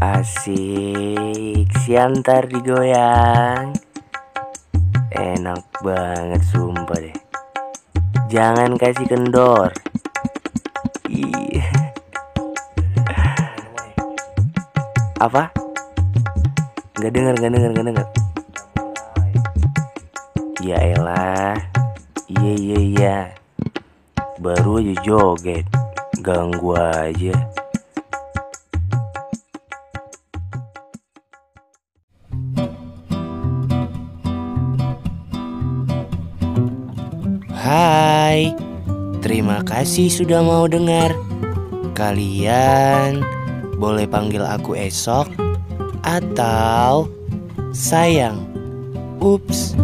Asik, siantar digoyang. Enak banget sumpah deh. Jangan kasih kendor. Iya Apa? Gak denger, gak denger, gak denger. Ya elah. Iya, iya, iya. Baru aja joget. Ganggu aja Hai, terima kasih sudah mau dengar. Kalian boleh panggil aku esok atau sayang. Ups.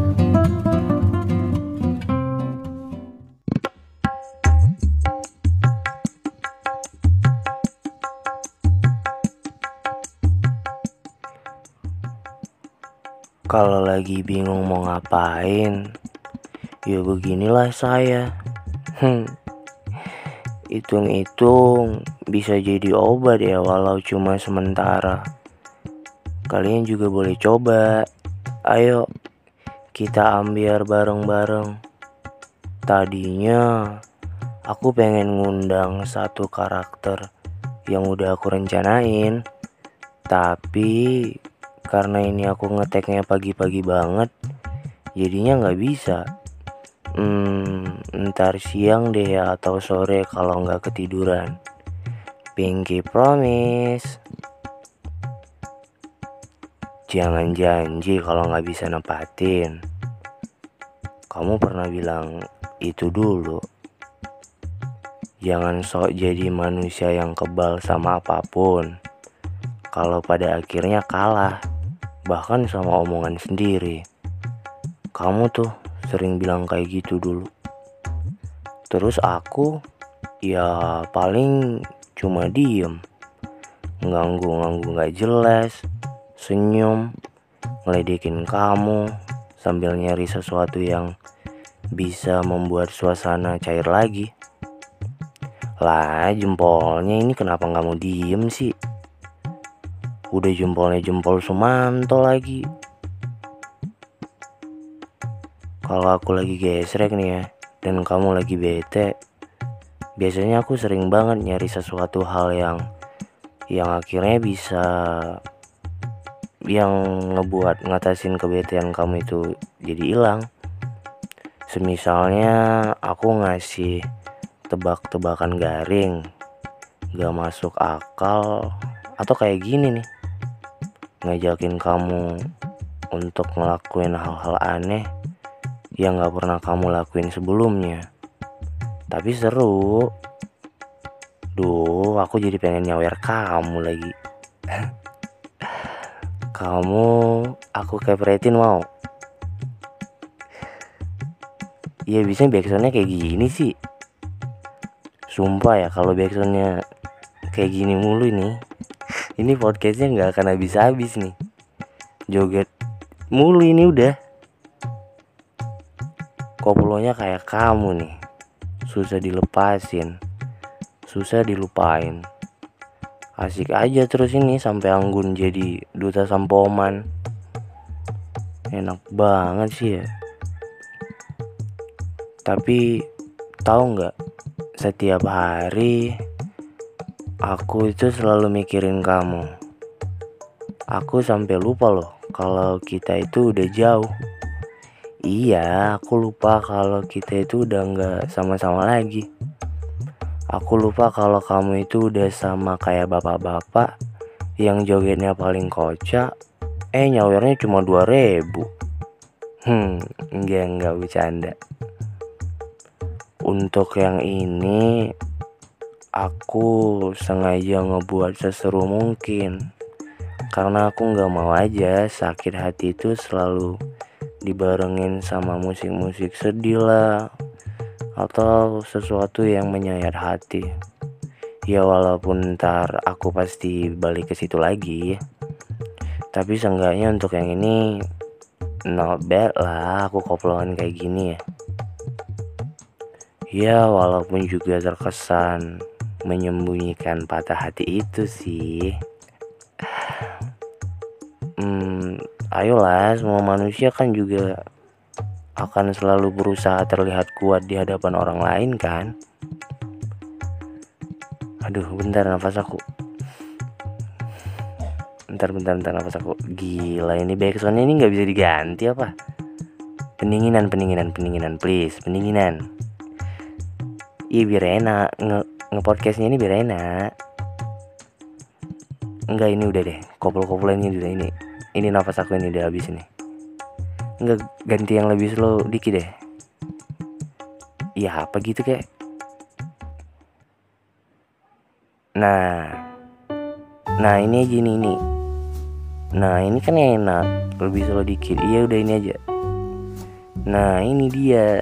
Kalau lagi bingung mau ngapain, ya beginilah saya. Hmm. Hitung-hitung bisa jadi obat ya walau cuma sementara. Kalian juga boleh coba. Ayo kita ambil bareng-bareng. Tadinya aku pengen ngundang satu karakter yang udah aku rencanain. Tapi karena ini aku ngeteknya pagi-pagi banget, jadinya nggak bisa. Hmm, ntar siang deh ya atau sore kalau nggak ketiduran. Pinky promise. Jangan janji kalau nggak bisa nepatin. Kamu pernah bilang itu dulu. Jangan sok jadi manusia yang kebal sama apa pun. Kalau pada akhirnya kalah, bahkan sama omongan sendiri. Kamu tuh sering bilang kayak gitu dulu. Terus aku ya paling cuma diem. Nganggu-nganggu gak jelas, senyum, ngeledekin kamu sambil nyari sesuatu yang bisa membuat suasana cair lagi. Lah jempolnya ini kenapa nggak mau diem sih? Udah jempolnya jempol Sumanto lagi. Kalau aku lagi gesrek nih ya, dan kamu lagi bete, biasanya aku sering banget nyari sesuatu hal yang yang akhirnya bisa yang ngebuat ngatasin kebetean kamu itu jadi hilang. Semisalnya aku ngasih tebak-tebakan garing, gak masuk akal, atau kayak gini nih, ngajakin kamu untuk ngelakuin hal-hal aneh yang gak pernah kamu lakuin sebelumnya. Tapi seru. Duh, aku jadi pengen nyawer kamu lagi. kamu aku kepretin mau. Iya bisa backsoundnya kayak gini sih. Sumpah ya kalau backsoundnya kayak gini mulu nih. Ini podcastnya nggak akan habis-habis nih. Joget mulu ini udah koplonya kayak kamu nih. Susah dilepasin. Susah dilupain. Asik aja terus ini sampai anggun jadi duta sampoman. Enak banget sih ya. Tapi tahu nggak setiap hari aku itu selalu mikirin kamu. Aku sampai lupa loh kalau kita itu udah jauh Iya, aku lupa kalau kita itu udah nggak sama-sama lagi. Aku lupa kalau kamu itu udah sama kayak bapak-bapak yang jogetnya paling kocak. Eh nyawernya cuma 2000 Hmm, enggak enggak bercanda. Untuk yang ini aku sengaja ngebuat seseru mungkin karena aku nggak mau aja sakit hati itu selalu dibarengin sama musik-musik sedih lah atau sesuatu yang menyayat hati. Ya walaupun ntar aku pasti balik ke situ lagi tapi seenggaknya untuk yang ini not bad lah aku koplokan kayak gini ya. Ya walaupun juga terkesan menyembunyikan patah hati itu sih ayolah semua manusia kan juga akan selalu berusaha terlihat kuat di hadapan orang lain kan? Aduh bentar nafas aku. Bentar bentar bentar nafas aku. Gila ini backsoundnya ini nggak bisa diganti apa? Pendinginan pendinginan pendinginan please pendinginan. Iya biar enak. Nge, nge podcastnya ini biar enak. Enggak ini udah deh. Kopel-kopel ini udah ini ini nafas aku ini udah habis ini. Enggak ganti yang lebih slow dikit deh. Iya apa gitu kayak nah. Nah ini aja nih ini. Nah ini kan enak. Lebih slow dikit. Iya udah ini aja. Nah ini dia